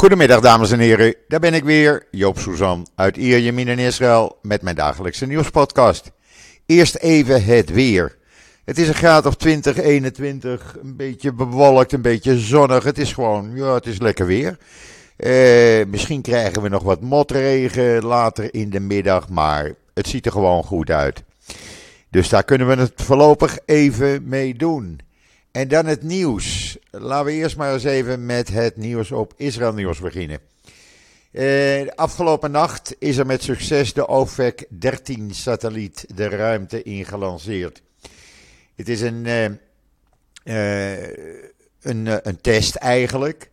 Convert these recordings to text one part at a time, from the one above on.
Goedemiddag dames en heren, daar ben ik weer, Joop Suzan uit Ierjemien in Israël met mijn dagelijkse nieuwspodcast. Eerst even het weer. Het is een graad of 20, 21, een beetje bewolkt, een beetje zonnig. Het is gewoon, ja, het is lekker weer. Eh, misschien krijgen we nog wat motregen later in de middag, maar het ziet er gewoon goed uit. Dus daar kunnen we het voorlopig even mee doen. En dan het nieuws. Laten we eerst maar eens even met het nieuws op Israël Nieuws beginnen. Eh, afgelopen nacht is er met succes de OVEC 13 satelliet de ruimte ingelanceerd. Het is een, uh, uh, een, een test eigenlijk.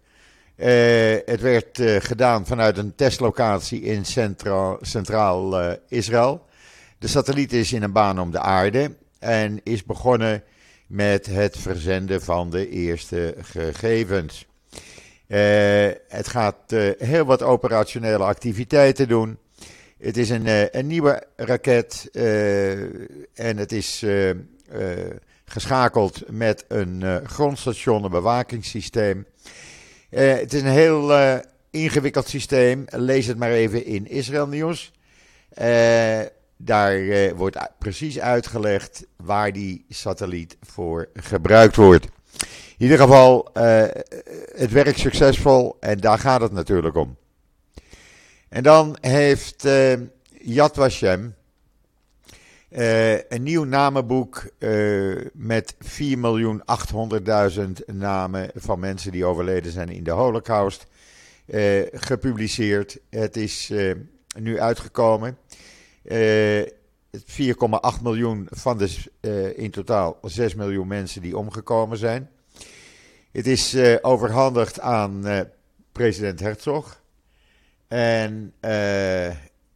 het werd gedaan vanuit een testlocatie in centraal, centraal Israël. De satelliet is in een baan om de aarde en is begonnen met het verzenden van de eerste gegevens. Uh, het gaat uh, heel wat operationele activiteiten doen. Het is een, uh, een nieuwe raket en het is geschakeld met een grondstation, een bewakingssysteem. het is een heel ingewikkeld systeem. Lees het maar even in Israël Nieuws. Daar uh, wordt precies uitgelegd waar die satelliet voor gebruikt wordt. In ieder geval, uh, het werkt succesvol en daar gaat het natuurlijk om. En dan heeft uh, Yad Vashem een nieuw namenboek met 4.800.000 namen van mensen die overleden zijn in de Holocaust gepubliceerd. Het is nu uitgekomen. 4,8 eh, miljoen van de uh, in totaal 6 miljoen mensen die omgekomen zijn. Het is uh, overhandigd aan president Herzog. En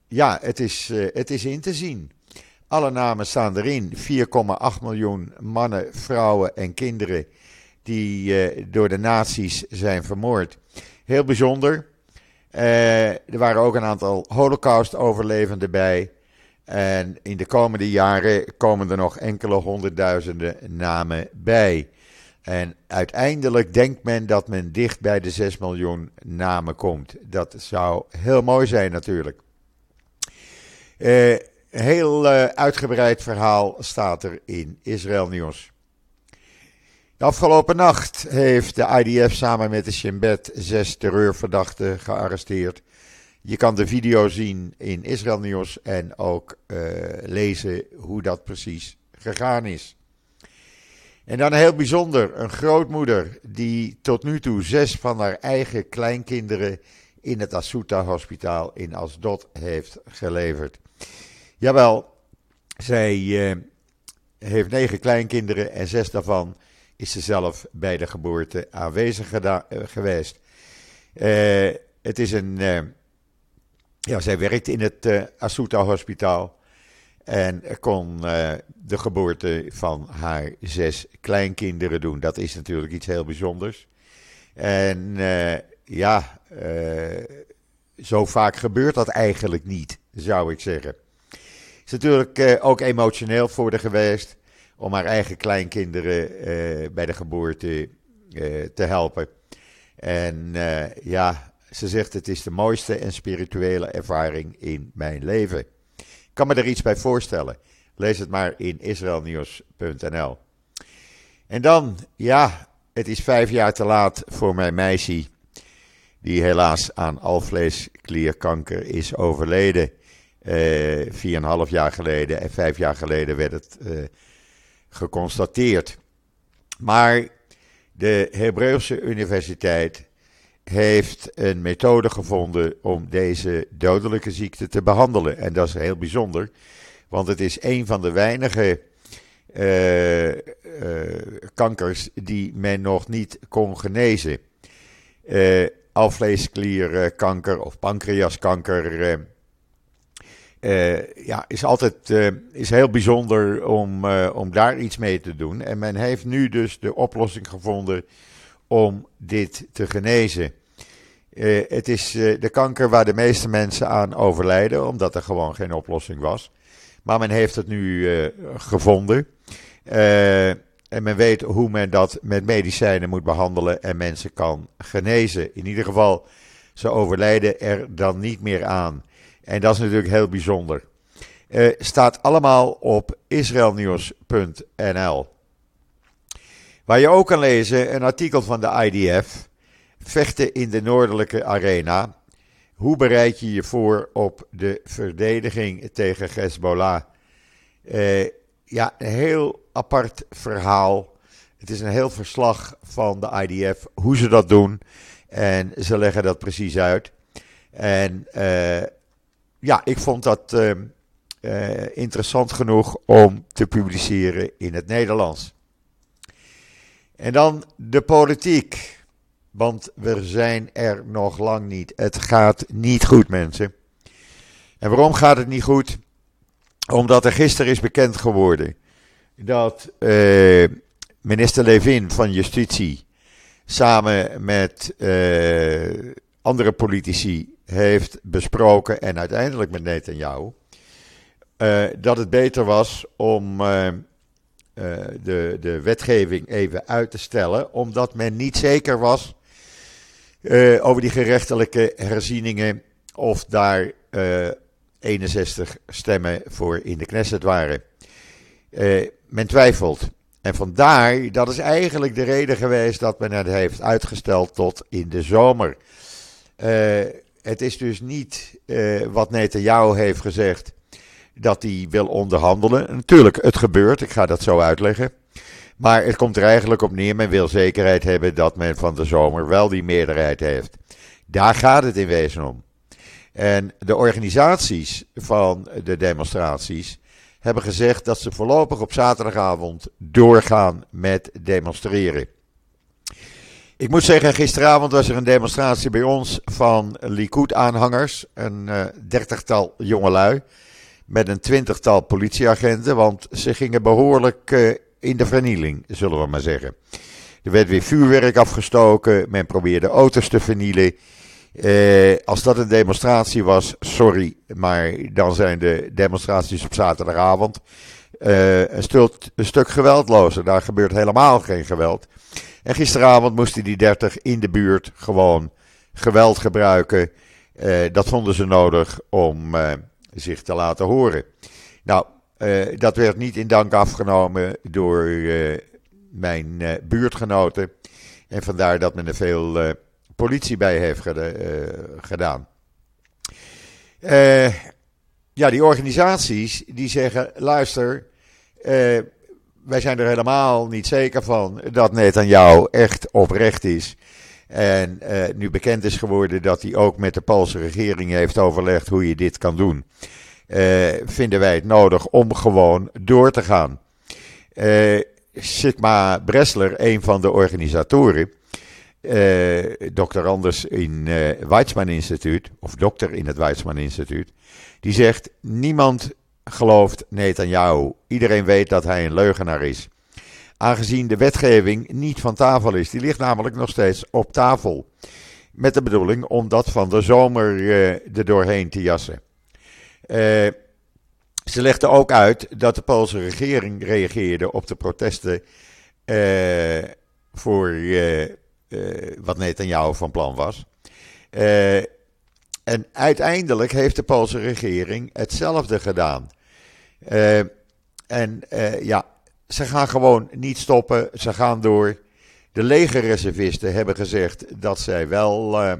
ja, het is, het is in te zien. Alle namen staan erin. 4,8 miljoen mannen, vrouwen en kinderen die door de nazi's zijn vermoord. Heel bijzonder. er waren ook een aantal holocaust-overlevenden bij. En in de komende jaren komen er nog enkele honderdduizenden namen bij. En uiteindelijk denkt men dat men dicht bij de 6 miljoen namen komt. Dat zou heel mooi zijn natuurlijk. Uh, heel uh, uitgebreid verhaal staat er in Israël Nieuws. De afgelopen nacht heeft de IDF samen met de Shin Bet zes terreurverdachten gearresteerd je kan de video zien in Israël en ook uh, lezen hoe dat precies gegaan is. En dan heel bijzonder, een grootmoeder die tot nu toe zes van haar eigen kleinkinderen in het Asuta Hospitaal in Asdod heeft geleverd. Jawel, zij uh, heeft negen kleinkinderen en zes daarvan is ze zelf bij de geboorte aanwezig uh, geweest. het is een ja, zij werkt in het uh, Asuta Hospitaal. En kon uh, de geboorte van haar zes kleinkinderen doen. Dat is natuurlijk iets heel bijzonders. En uh, ja, zo vaak gebeurt dat eigenlijk niet, zou ik zeggen. Het is natuurlijk ook emotioneel voor haar geweest om haar eigen kleinkinderen bij de geboorte te helpen. En ja, ze zegt: Het is de mooiste en spirituele ervaring in mijn leven. Ik kan me er iets bij voorstellen. Lees het maar in israelnieuws.nl. En dan, ja, het is vijf jaar te laat voor mijn meisje, die helaas aan alvleesklierkanker is overleden. Uh, vier en een half jaar geleden en vijf jaar geleden werd het uh, geconstateerd. Maar de Hebreeuwse Universiteit heeft een methode gevonden om deze dodelijke ziekte te behandelen. En dat is heel bijzonder, want het is een van de weinige uh, uh, kankers die men nog niet kon genezen. Uh, alvleesklierkanker of pancreaskanker. ja, is altijd is heel bijzonder om, om daar iets mee te doen. En men heeft nu dus de oplossing gevonden om dit te genezen. Uh, het is uh, de kanker waar de meeste mensen aan overlijden, omdat er gewoon geen oplossing was. Maar men heeft het nu uh, gevonden. en men weet hoe men dat met medicijnen moet behandelen en mensen kan genezen. In ieder geval Ze overlijden er dan niet meer aan. En dat is natuurlijk heel bijzonder. Staat allemaal op israelnieuws.nl. Waar je ook kan lezen een artikel van de IDF. Vechten in de noordelijke arena. Hoe bereid je je voor op de verdediging tegen Hezbollah? Uh, ja, een heel apart verhaal. Het is een heel verslag van de IDF, hoe ze dat doen. En ze leggen dat precies uit. En uh, ja, ik vond dat uh, interessant genoeg om te publiceren in het Nederlands. En dan de politiek. Want we zijn er nog lang niet. Het gaat niet goed, mensen. En waarom gaat het niet goed? Omdat er gisteren is bekend geworden dat uh, minister Levin van Justitie samen met uh, andere politici heeft besproken en uiteindelijk met Netanyahu uh, dat het beter was om de, de wetgeving even uit te stellen, omdat men niet zeker was over die gerechtelijke herzieningen of daar 61 stemmen voor in de Knesset waren. Uh, men twijfelt. En vandaar, dat is eigenlijk de reden geweest dat men het heeft uitgesteld tot in de zomer. Het is dus niet wat Netanyahu heeft gezegd dat hij wil onderhandelen. Natuurlijk, het gebeurt, ik ga dat zo uitleggen. Maar het komt er eigenlijk op neer, men wil zekerheid hebben dat men van de zomer wel die meerderheid heeft. Daar gaat het in wezen om. En de organisaties van de demonstraties hebben gezegd dat ze voorlopig op zaterdagavond doorgaan met demonstreren. Ik moet zeggen, gisteravond was er een demonstratie bij ons van Likud-aanhangers, een uh, dertigtal jongelui, met een twintigtal politieagenten, want ze gingen behoorlijk uh, in de vernieling, zullen we maar zeggen. Er werd weer vuurwerk afgestoken, men probeerde auto's te vernielen. Eh, als dat een demonstratie was, sorry, maar dan zijn de demonstraties op zaterdagavond eh, een, stuk, een stuk geweldlozer. Daar gebeurt helemaal geen geweld. En gisteravond moesten die 30 in de buurt gewoon geweld gebruiken. Uh, dat vonden ze nodig om uh, zich te laten horen. Nou, uh, dat werd niet in dank afgenomen door mijn buurtgenoten. En vandaar dat men er veel politie bij heeft gedaan. ja, die organisaties die zeggen: luister, wij zijn er helemaal niet zeker van dat Netanyahu echt oprecht is. En nu bekend is geworden dat hij ook met de Poolse regering heeft overlegd hoe je dit kan doen. Uh, vinden wij het nodig om gewoon door te gaan. Uh, Sigma Bressler, een van de organisatoren, dokter Anders in het Weizmann Instituut, of dokter in het Weizmann Instituut, die zegt: niemand gelooft Netanyahu. Iedereen weet dat hij een leugenaar is. Aangezien de wetgeving niet van tafel is. Die ligt namelijk nog steeds op tafel. Met de bedoeling om dat van de zomer uh, er doorheen te jassen. Uh, ze legde ook uit dat de Poolse regering reageerde op de protesten uh, voor wat Netanyahu van plan was. En uiteindelijk heeft de Poolse regering hetzelfde gedaan. En ja, ze gaan gewoon niet stoppen, ze gaan door. De legerreservisten hebben gezegd dat zij wel uh,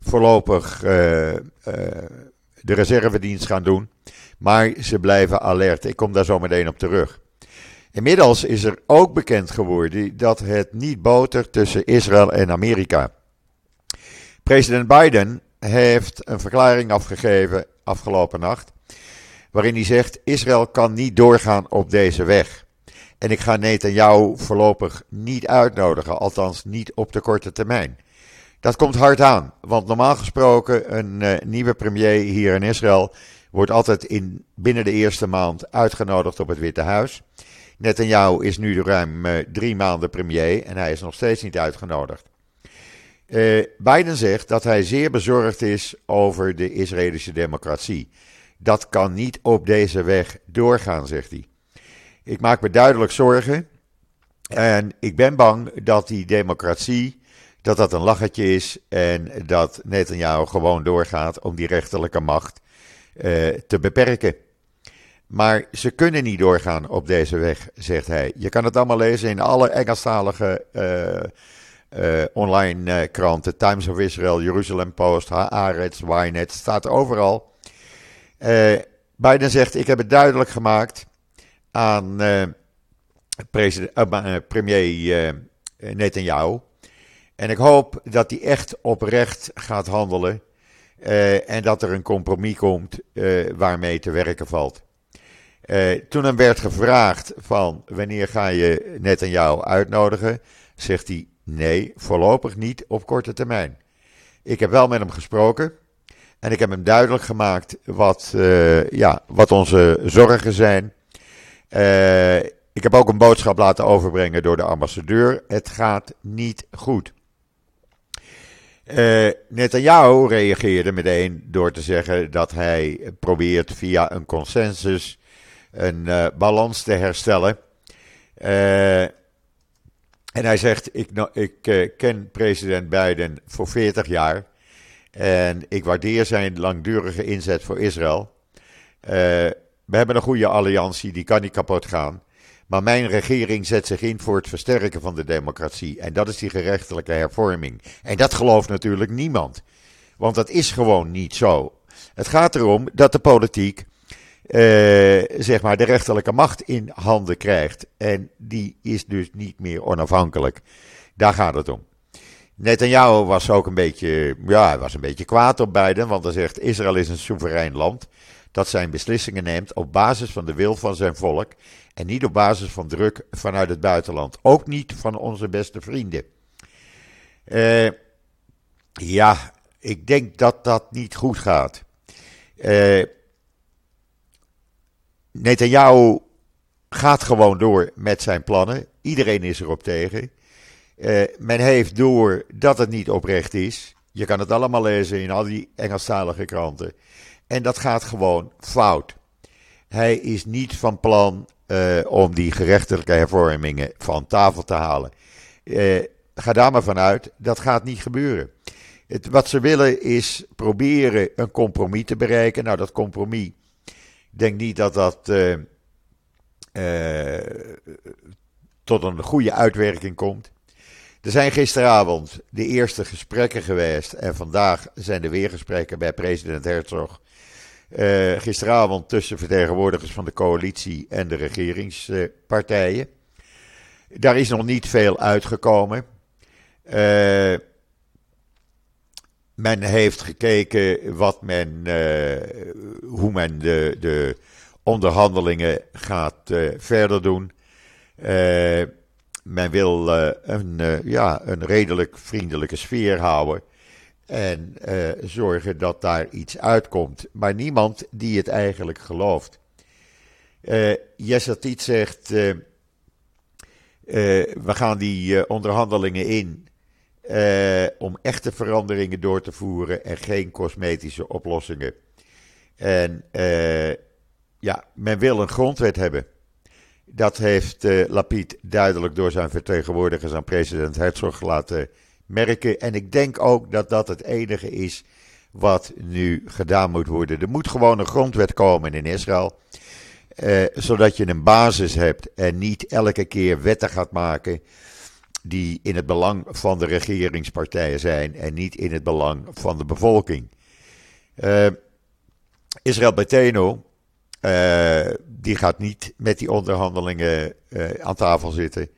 voorlopig de reservedienst gaan doen. Maar ze blijven alert. Ik kom daar zo meteen op terug. Inmiddels is er ook bekend geworden dat het niet botert tussen Israël en Amerika. President Biden heeft een verklaring afgegeven afgelopen nacht. Waarin hij zegt: Israël kan niet doorgaan op deze weg. En ik ga Netanyahu voorlopig niet uitnodigen, althans niet op de korte termijn. Dat komt hard aan, want normaal gesproken een uh, nieuwe premier hier in Israël wordt altijd in, binnen de eerste maand uitgenodigd op het Witte Huis. Netanyahu is nu ruim uh, drie maanden premier en hij is nog steeds niet uitgenodigd. Uh, Biden zegt dat hij zeer bezorgd is over de Israëlische democratie. Dat kan niet op deze weg doorgaan, zegt hij. Ik maak me duidelijk zorgen. En ik ben bang dat die democratie, dat dat een lachertje is en dat Netanyahu gewoon doorgaat om die rechterlijke macht uh, te beperken. Maar ze kunnen niet doorgaan op deze weg, zegt hij. Je kan het allemaal lezen in alle Engelstalige uh, uh, online kranten. Times of Israel, Jerusalem Post, Haaretz, Ynet, staat er overal. Biden zegt, ik heb het duidelijk gemaakt aan premier Netanyahu en ik hoop dat hij echt oprecht gaat handelen. Uh, en dat er een compromis komt uh, waarmee te werken valt. Uh, toen hem werd gevraagd van wanneer ga je net aan jou uitnodigen, zegt hij nee, voorlopig niet op korte termijn. Ik heb wel met hem gesproken en ik heb hem duidelijk gemaakt wat, ja, wat onze zorgen zijn. ik heb ook een boodschap laten overbrengen door de ambassadeur. Het gaat niet goed. Uh, Netanyahu reageerde meteen door te zeggen dat hij probeert via een consensus een uh, balans te herstellen. Uh, en hij zegt: Ik, ik ken president Biden voor 40 jaar. En ik waardeer zijn langdurige inzet voor Israël. we hebben een goede alliantie, die kan niet kapot gaan. Maar mijn regering zet zich in voor het versterken van de democratie. En dat is die gerechtelijke hervorming. En dat gelooft natuurlijk niemand. Want dat is gewoon niet zo. Het gaat erom dat de politiek, eh, zeg maar, de rechterlijke macht in handen krijgt. En die is dus niet meer onafhankelijk. Daar gaat het om. Netanyahu was ook een beetje, ja, was een beetje kwaad op Biden, want hij zegt: Israël is een soeverein land dat zijn beslissingen neemt op basis van de wil van zijn volk en niet op basis van druk vanuit het buitenland. Ook niet van onze beste vrienden. Uh, ja, ik denk dat dat niet goed gaat. Uh, Netanyahu gaat gewoon door met zijn plannen. Iedereen is erop tegen. Uh, men heeft door dat het niet oprecht is. Je kan het allemaal lezen in al die Engelstalige kranten. En dat gaat gewoon fout. Hij is niet van plan uh, om die gerechtelijke hervormingen van tafel te halen. Uh, ga daar maar vanuit, dat gaat niet gebeuren. Het, wat ze willen is proberen een compromis te bereiken. Nou, dat compromis, ik denk niet dat dat uh, tot een goede uitwerking komt. Er zijn gisteravond de eerste gesprekken geweest en vandaag zijn er weer gesprekken bij president Herzog uh, gisteravond tussen vertegenwoordigers van de coalitie en de regeringspartijen. Daar is nog niet veel uitgekomen. Uh, men heeft gekeken wat men, uh, hoe men de, de onderhandelingen gaat verder doen. men wil een, ja, een redelijk vriendelijke sfeer houden. En uh, zorgen dat daar iets uitkomt. Maar niemand die het eigenlijk gelooft. Uh, Yesatit zegt: uh, We gaan die onderhandelingen in. om echte veranderingen door te voeren en geen cosmetische oplossingen. En ja, men wil een grondwet hebben. Dat heeft Lapid duidelijk door zijn vertegenwoordigers aan president Herzog laten merken. En ik denk ook dat dat het enige is wat nu gedaan moet worden. Er moet gewoon een grondwet komen in Israël. Eh, zodat je een basis hebt en niet elke keer wetten gaat maken die in het belang van de regeringspartijen zijn en niet in het belang van de bevolking. Uh, Israël Beteno, uh, die gaat niet met die onderhandelingen uh, aan tafel zitten.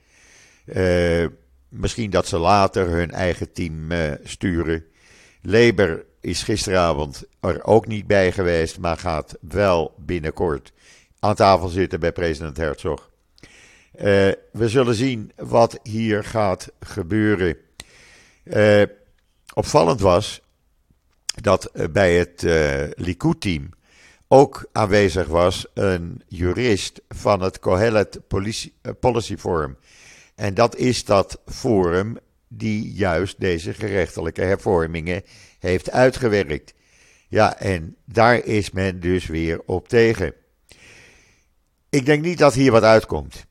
Misschien dat ze later hun eigen team uh, sturen. Labour is gisteravond er ook niet bij geweest, maar gaat wel binnenkort aan tafel zitten bij president Herzog. Uh, we zullen zien wat hier gaat gebeuren. Uh, opvallend was dat bij het Likud-team ook aanwezig was een jurist van het Cohelet Policy Forum. En dat is dat forum die juist deze gerechtelijke hervormingen heeft uitgewerkt. Ja, en daar is men dus weer op tegen. Ik denk niet dat hier wat uitkomt.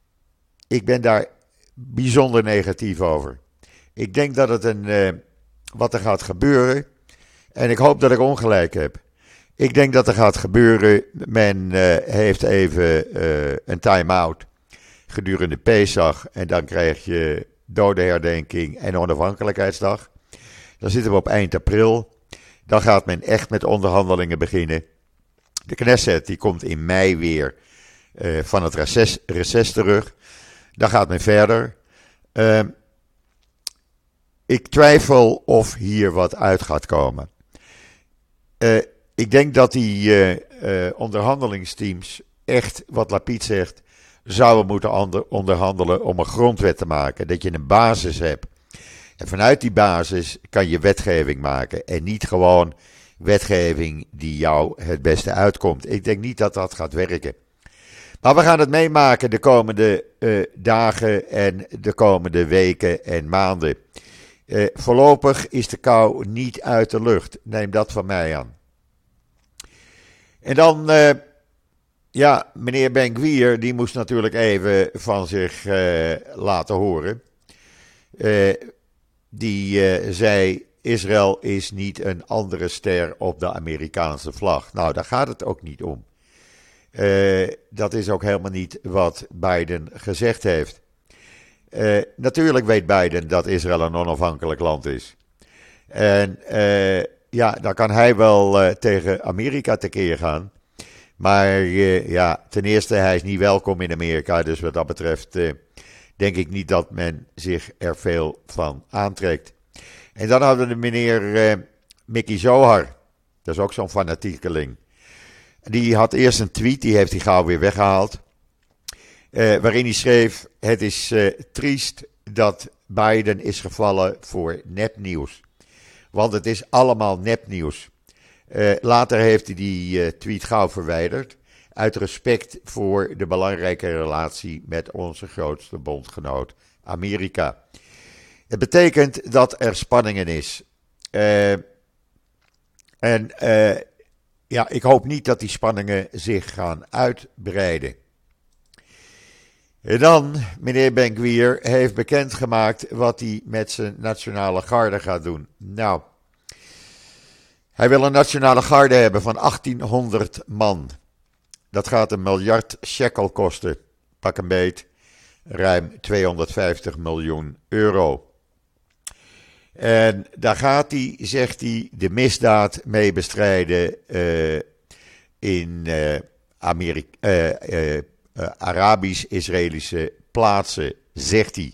Ik ben daar bijzonder negatief over. Ik denk dat het een, wat er gaat gebeuren, en ik hoop dat ik ongelijk heb. Ik denk dat er gaat gebeuren, men heeft even een time-out gedurende Pesach en dan krijg je dodenherdenking en onafhankelijkheidsdag. Dan zitten we op eind april. Dan gaat men echt met onderhandelingen beginnen. De Knesset die komt in mei weer uh, van het reces, reces, terug. Dan gaat men verder. Uh, ik twijfel of hier wat uit gaat komen. Uh, ik denk dat die onderhandelingsteams echt, wat Lapid zegt, zouden moeten onderhandelen om een grondwet te maken. Dat je een basis hebt. En vanuit die basis kan je wetgeving maken. En niet gewoon wetgeving die jou het beste uitkomt. Ik denk niet dat dat gaat werken. Maar we gaan het meemaken de komende uh, dagen en de komende weken en maanden. Uh, voorlopig is de kou niet uit de lucht. Neem dat van mij aan. En dan uh, ja, meneer Benkwier, die moest natuurlijk even van zich uh, laten horen. Uh, die uh, zei: Israël is niet een andere ster op de Amerikaanse vlag. Nou, daar gaat het ook niet om. dat is ook helemaal niet wat Biden gezegd heeft. natuurlijk weet Biden dat Israël een onafhankelijk land is. En ja, dan kan hij wel tegen Amerika tekeer gaan. Maar uh, ja, ten eerste, hij is niet welkom in Amerika. Dus wat dat betreft uh, denk ik niet dat men zich er veel van aantrekt. En dan hadden we de meneer uh, Mickey Zohar. Dat is ook zo'n fanatiekeling. Die had eerst een tweet, die heeft hij gauw weer weggehaald. waarin hij schreef: Het is triest dat Biden is gevallen voor nepnieuws. Want het is allemaal nepnieuws. Uh, later heeft hij die uh, tweet gauw verwijderd. Uit respect voor de belangrijke relatie met onze grootste bondgenoot Amerika. Het betekent dat er spanningen is. Uh, en ja, ik hoop niet dat die spanningen zich gaan uitbreiden. En dan, meneer Benkwier heeft bekendgemaakt wat hij met zijn nationale garde gaat doen. Nou, hij wil een nationale garde hebben van 1800 man. Dat gaat een miljard shekel kosten. Pak een beet. Ruim 250 miljoen euro. En daar gaat hij, zegt hij, de misdaad mee bestrijden uh, in uh, Arabisch-Israëlische plaatsen, zegt hij.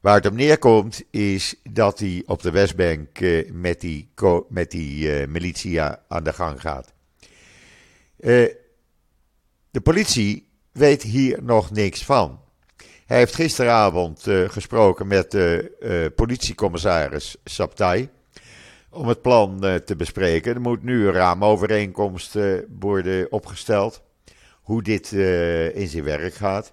Waar het op neerkomt is dat hij op de Westbank uh, met die, met die uh, militia aan de gang gaat. Uh, de politie weet hier nog niks van. Hij heeft gisteravond gesproken met de politiecommissaris Saptai om het plan te bespreken. Er moet nu een raamovereenkomst worden opgesteld hoe dit in zijn werk gaat.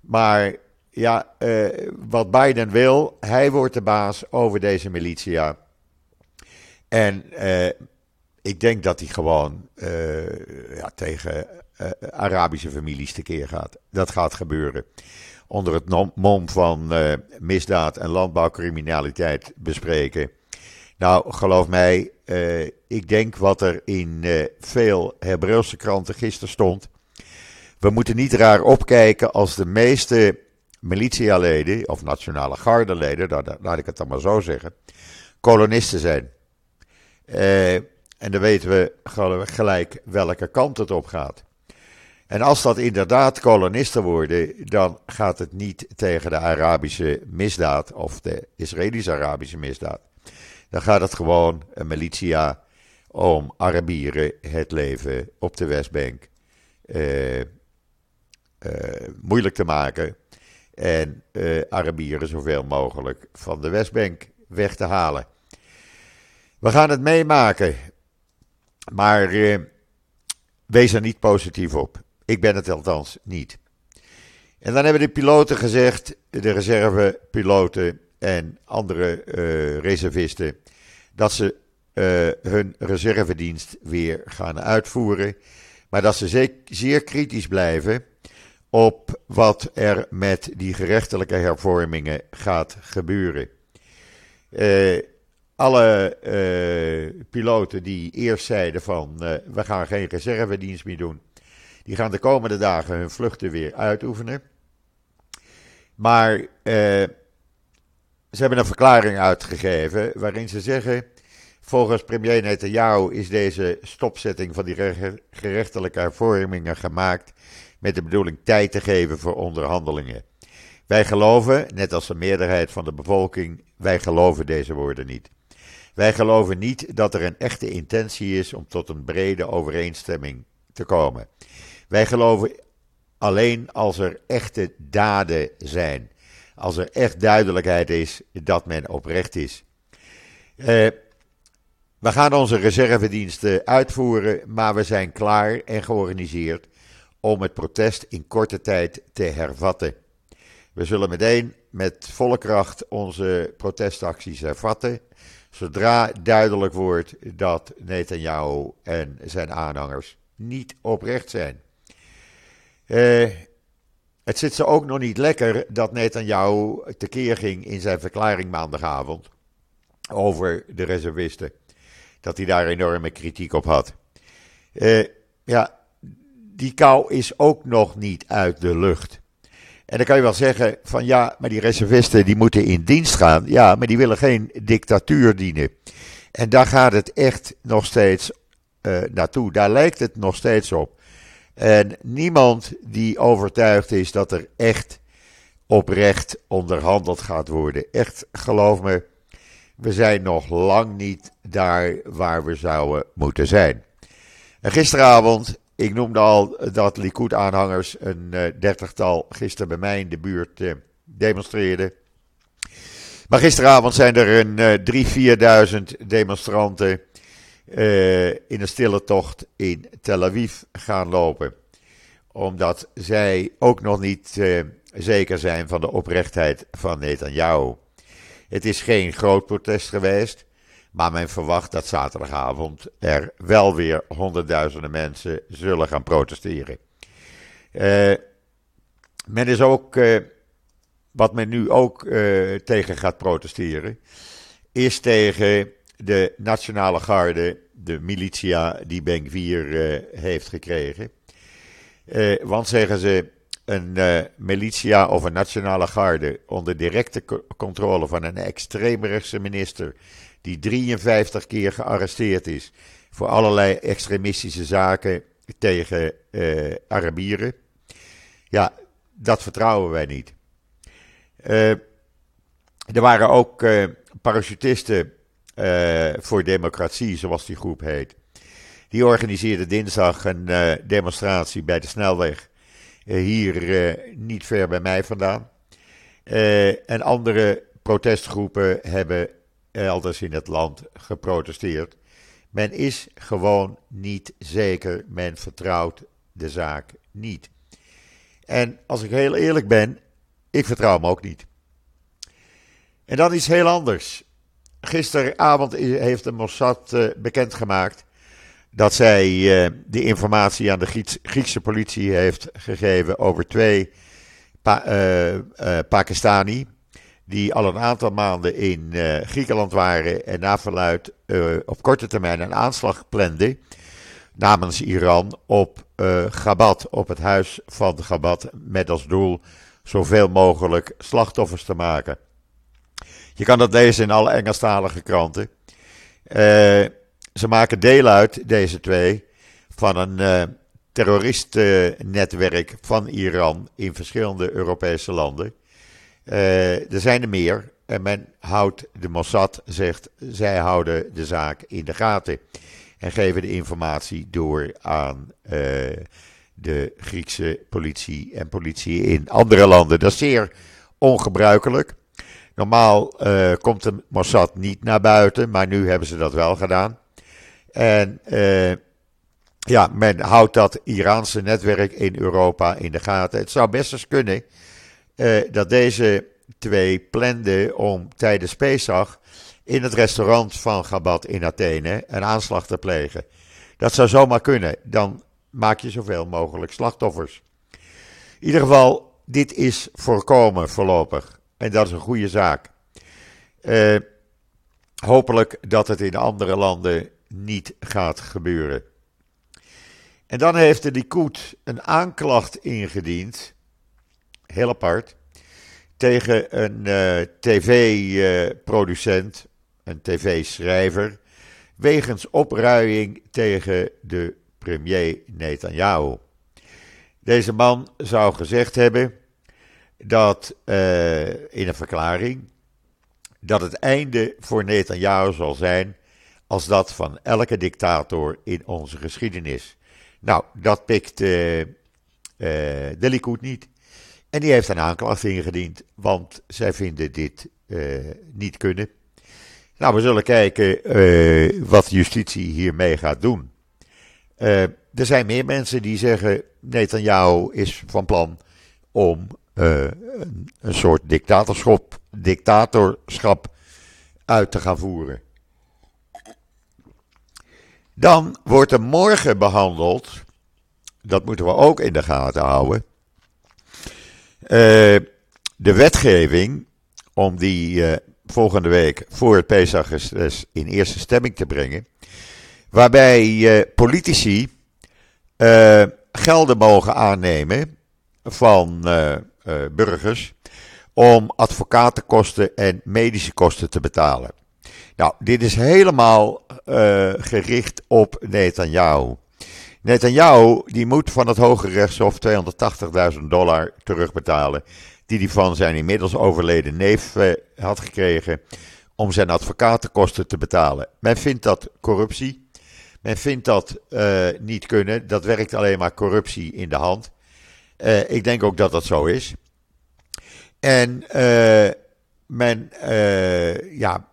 Maar ja, uh, wat Biden wil, hij wordt de baas over deze militia. En uh, ik denk dat hij gewoon uh, ja, tegen Arabische families tekeer gaat. Dat gaat gebeuren. Onder het mom van misdaad en landbouwcriminaliteit bespreken. Nou, geloof mij, ik denk wat er in veel Hebreeuwse kranten gisteren stond. We moeten niet raar opkijken als de meeste militialeden of nationale gardeleden, laat ik het dan maar zo zeggen, kolonisten zijn. Uh, en dan weten we gelijk welke kant het op gaat. En als dat inderdaad kolonisten worden, dan gaat het niet tegen de Arabische misdaad of de Israëlisch-Arabische misdaad. Dan gaat het gewoon een militia om Arabieren het leven op de Westbank uh, uh, moeilijk te maken en uh, Arabieren zoveel mogelijk van de Westbank weg te halen. We gaan het meemaken, maar uh, wees er niet positief op. Ik ben het althans niet. En dan hebben de piloten gezegd, de reservepiloten en andere uh, reservisten, dat ze hun reservedienst weer gaan uitvoeren. Maar dat ze zeer kritisch blijven op wat er met die gerechtelijke hervormingen gaat gebeuren. Uh, alle uh, piloten die eerst zeiden van uh, we gaan geen reservedienst meer doen, die gaan de komende dagen hun vluchten weer uitoefenen. Maar ze hebben een verklaring uitgegeven waarin ze zeggen, volgens premier Netanyahu is deze stopzetting van die gerechtelijke hervormingen gemaakt met de bedoeling tijd te geven voor onderhandelingen. Wij geloven, net als de meerderheid van de bevolking, wij geloven deze woorden niet. Wij geloven niet dat er een echte intentie is om tot een brede overeenstemming te komen. Wij geloven alleen als er echte daden zijn. Als er echt duidelijkheid is dat men oprecht is. Uh, we gaan onze reservediensten uitvoeren, maar we zijn klaar en georganiseerd om het protest in korte tijd te hervatten. We zullen meteen met volle kracht onze protestacties hervatten. Zodra duidelijk wordt dat Netanyahu en zijn aanhangers niet oprecht zijn. Uh, het zit ze ook nog niet lekker dat Netanyahu tekeer ging in zijn verklaring maandagavond over de reservisten. Dat hij daar enorme kritiek op had. Uh, ja, die kou is ook nog niet uit de lucht. En dan kan je wel zeggen van ja, maar die reservisten die moeten in dienst gaan. Ja, maar die willen geen dictatuur dienen. En daar gaat het echt nog steeds uh, naartoe. Daar lijkt het nog steeds op. En niemand die overtuigd is dat er echt oprecht onderhandeld gaat worden. Echt, geloof me, we zijn nog lang niet daar waar we zouden moeten zijn. Gisteravond ik noemde al dat Likud-aanhangers een uh, dertigtal gisteren bij mij in de buurt uh, demonstreerden. Maar gisteravond zijn er een uh, 3.000, 4.000 demonstranten in een stille tocht in Tel Aviv gaan lopen. Omdat zij ook nog niet zeker zijn van de oprechtheid van Netanyahu. Het is geen groot protest geweest. Maar men verwacht dat zaterdagavond er wel weer honderdduizenden mensen zullen gaan protesteren. Uh, men is ook, uh, wat men nu ook uh, tegen gaat protesteren, is tegen de Nationale Garde, de militia die Ben 4 heeft gekregen. want zeggen ze, een militia of een Nationale Garde onder directe controle van een extreemrechtse minister die 53 keer gearresteerd is voor allerlei extremistische zaken tegen uh, Arabieren. Ja, dat vertrouwen wij niet. Uh, er waren ook uh, parachutisten voor democratie, zoals die groep heet. Die organiseerden dinsdag een demonstratie bij de snelweg. hier niet ver bij mij vandaan. en andere protestgroepen hebben elders in het land geprotesteerd. Men is gewoon niet zeker, men vertrouwt de zaak niet. En als ik heel eerlijk ben, ik vertrouw hem ook niet. En dan iets heel anders. Gisteravond heeft de Mossad uh, bekendgemaakt dat zij uh, de informatie aan de Griekse politie heeft gegeven over twee uh, Pakistani die al een aantal maanden in uh, Griekenland waren en na verluid uh, op korte termijn een aanslag plande namens Iran op uh, Gabat, op het huis van Gabat, met als doel zoveel mogelijk slachtoffers te maken. Je kan dat lezen in alle Engelstalige kranten. ze maken deel uit, deze twee, van een terroristennetwerk van Iran in verschillende Europese landen. Uh, er zijn er meer. En men houdt, de Mossad zegt, zij houden de zaak in de gaten. En geven de informatie door aan uh, de Griekse politie en politie in andere landen. Dat is zeer ongebruikelijk. Normaal uh, komt de Mossad niet naar buiten, maar nu hebben ze dat wel gedaan. En ja, men houdt dat Iraanse netwerk in Europa in de gaten. Het zou best eens kunnen uh, dat deze twee planden om tijdens Pesach in het restaurant van Gabat in Athene een aanslag te plegen. Dat zou zomaar kunnen. Dan maak je zoveel mogelijk slachtoffers. In ieder geval, dit is voorkomen voorlopig. En dat is een goede zaak. Uh, hopelijk dat het in andere landen niet gaat gebeuren. En dan heeft de Likud een aanklacht ingediend, heel apart, tegen een uh, tv-producent, een tv-schrijver, wegens opruiing tegen de premier Netanyahu. Deze man zou gezegd hebben dat uh, in een verklaring dat het einde voor Netanyahu zal zijn als dat van elke dictator in onze geschiedenis. Nou, dat pikt uh, uh, niet. En die heeft een aanklacht ingediend, want zij vinden dit niet kunnen. Nou, we zullen kijken wat justitie hiermee gaat doen. er zijn meer mensen die zeggen: Netanyahu is van plan om een, een soort dictatorschap dictatorschap uit te gaan voeren. Dan wordt er morgen behandeld, dat moeten we ook in de gaten houden, de wetgeving om die uh, volgende week voor het Pesachreces in eerste stemming te brengen, waarbij uh, politici gelden mogen aannemen van burgers om advocatenkosten en medische kosten te betalen. Nou, dit is helemaal gericht op Netanyahu. Netanyahu die moet van het Hoge Rechtshof 280.000 dollar terugbetalen. Die hij van zijn inmiddels overleden neef uh, had gekregen. Om zijn advocatenkosten te betalen. Men vindt dat corruptie. Men vindt dat uh, niet kunnen. Dat werkt alleen maar corruptie in de hand. ik denk ook dat dat zo is. En uh, men, ja,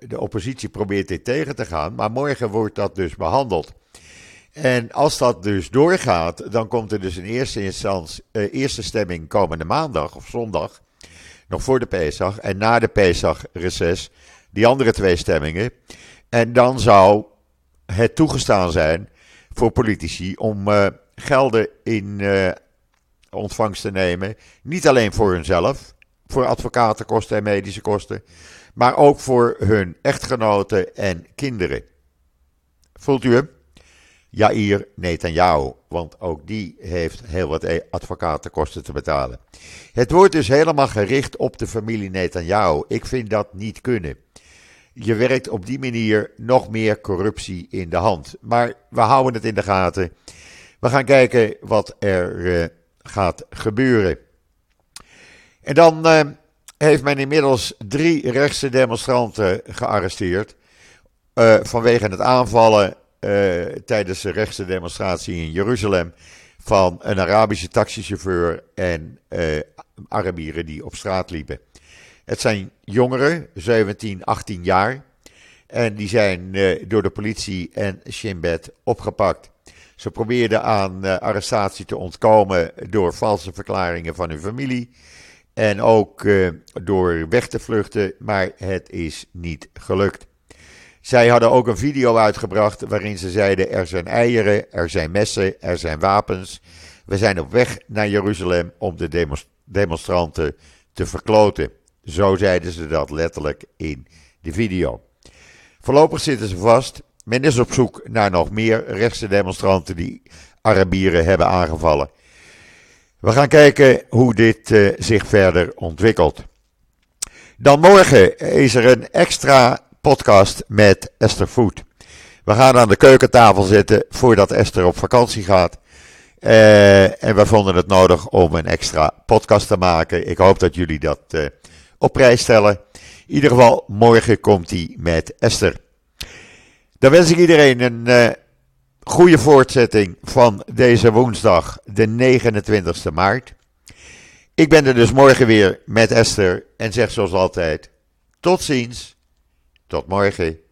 de oppositie probeert dit tegen te gaan, maar morgen wordt dat dus behandeld. En als dat dus doorgaat, dan komt er dus in eerste instantie, eerste stemming komende maandag of zondag, nog voor de Pesach, en na de Pesach-reces, die andere twee stemmingen. En dan zou het toegestaan zijn voor politici om gelden in ontvangst te nemen. Niet alleen voor hunzelf, voor advocatenkosten en medische kosten, maar ook voor hun echtgenoten en kinderen. Voelt u hem? Jair Netanyahu, want ook die heeft heel wat e- advocatenkosten te betalen. Het wordt dus helemaal gericht op de familie Netanyahu. Ik vind dat niet kunnen. Je werkt op die manier nog meer corruptie in de hand. Maar we houden het in de gaten. We gaan kijken wat er uh, gaat gebeuren. En dan uh, heeft men inmiddels drie rechtse demonstranten gearresteerd. Uh, vanwege het aanvallen tijdens de rechtse demonstratie in Jeruzalem. van een Arabische taxichauffeur en Arabieren die op straat liepen. Het zijn jongeren, 17, 18 jaar. En die zijn door de politie en Shin Bet opgepakt. Ze probeerden aan arrestatie te ontkomen door valse verklaringen van hun familie. En ook door weg te vluchten, maar het is niet gelukt. Zij hadden ook een video uitgebracht waarin ze zeiden: er zijn eieren, er zijn messen, er zijn wapens. We zijn op weg naar Jeruzalem om de demonstranten te verkloten. Zo zeiden ze dat letterlijk in de video. Voorlopig zitten ze vast. Men is op zoek naar nog meer rechtse demonstranten die Arabieren hebben aangevallen. We gaan kijken hoe dit uh, zich verder ontwikkelt. Dan morgen is er een extra podcast met Esther Food. We gaan aan de keukentafel zitten voordat Esther op vakantie gaat. Uh, en we vonden het nodig om een extra podcast te maken. Ik hoop dat jullie dat uh, op prijs stellen. In ieder geval, morgen komt hij met Esther. Dan wens ik iedereen een goede voortzetting van deze woensdag, de 29 maart. Ik ben er dus morgen weer met Esther en zeg zoals altijd: tot ziens, tot morgen.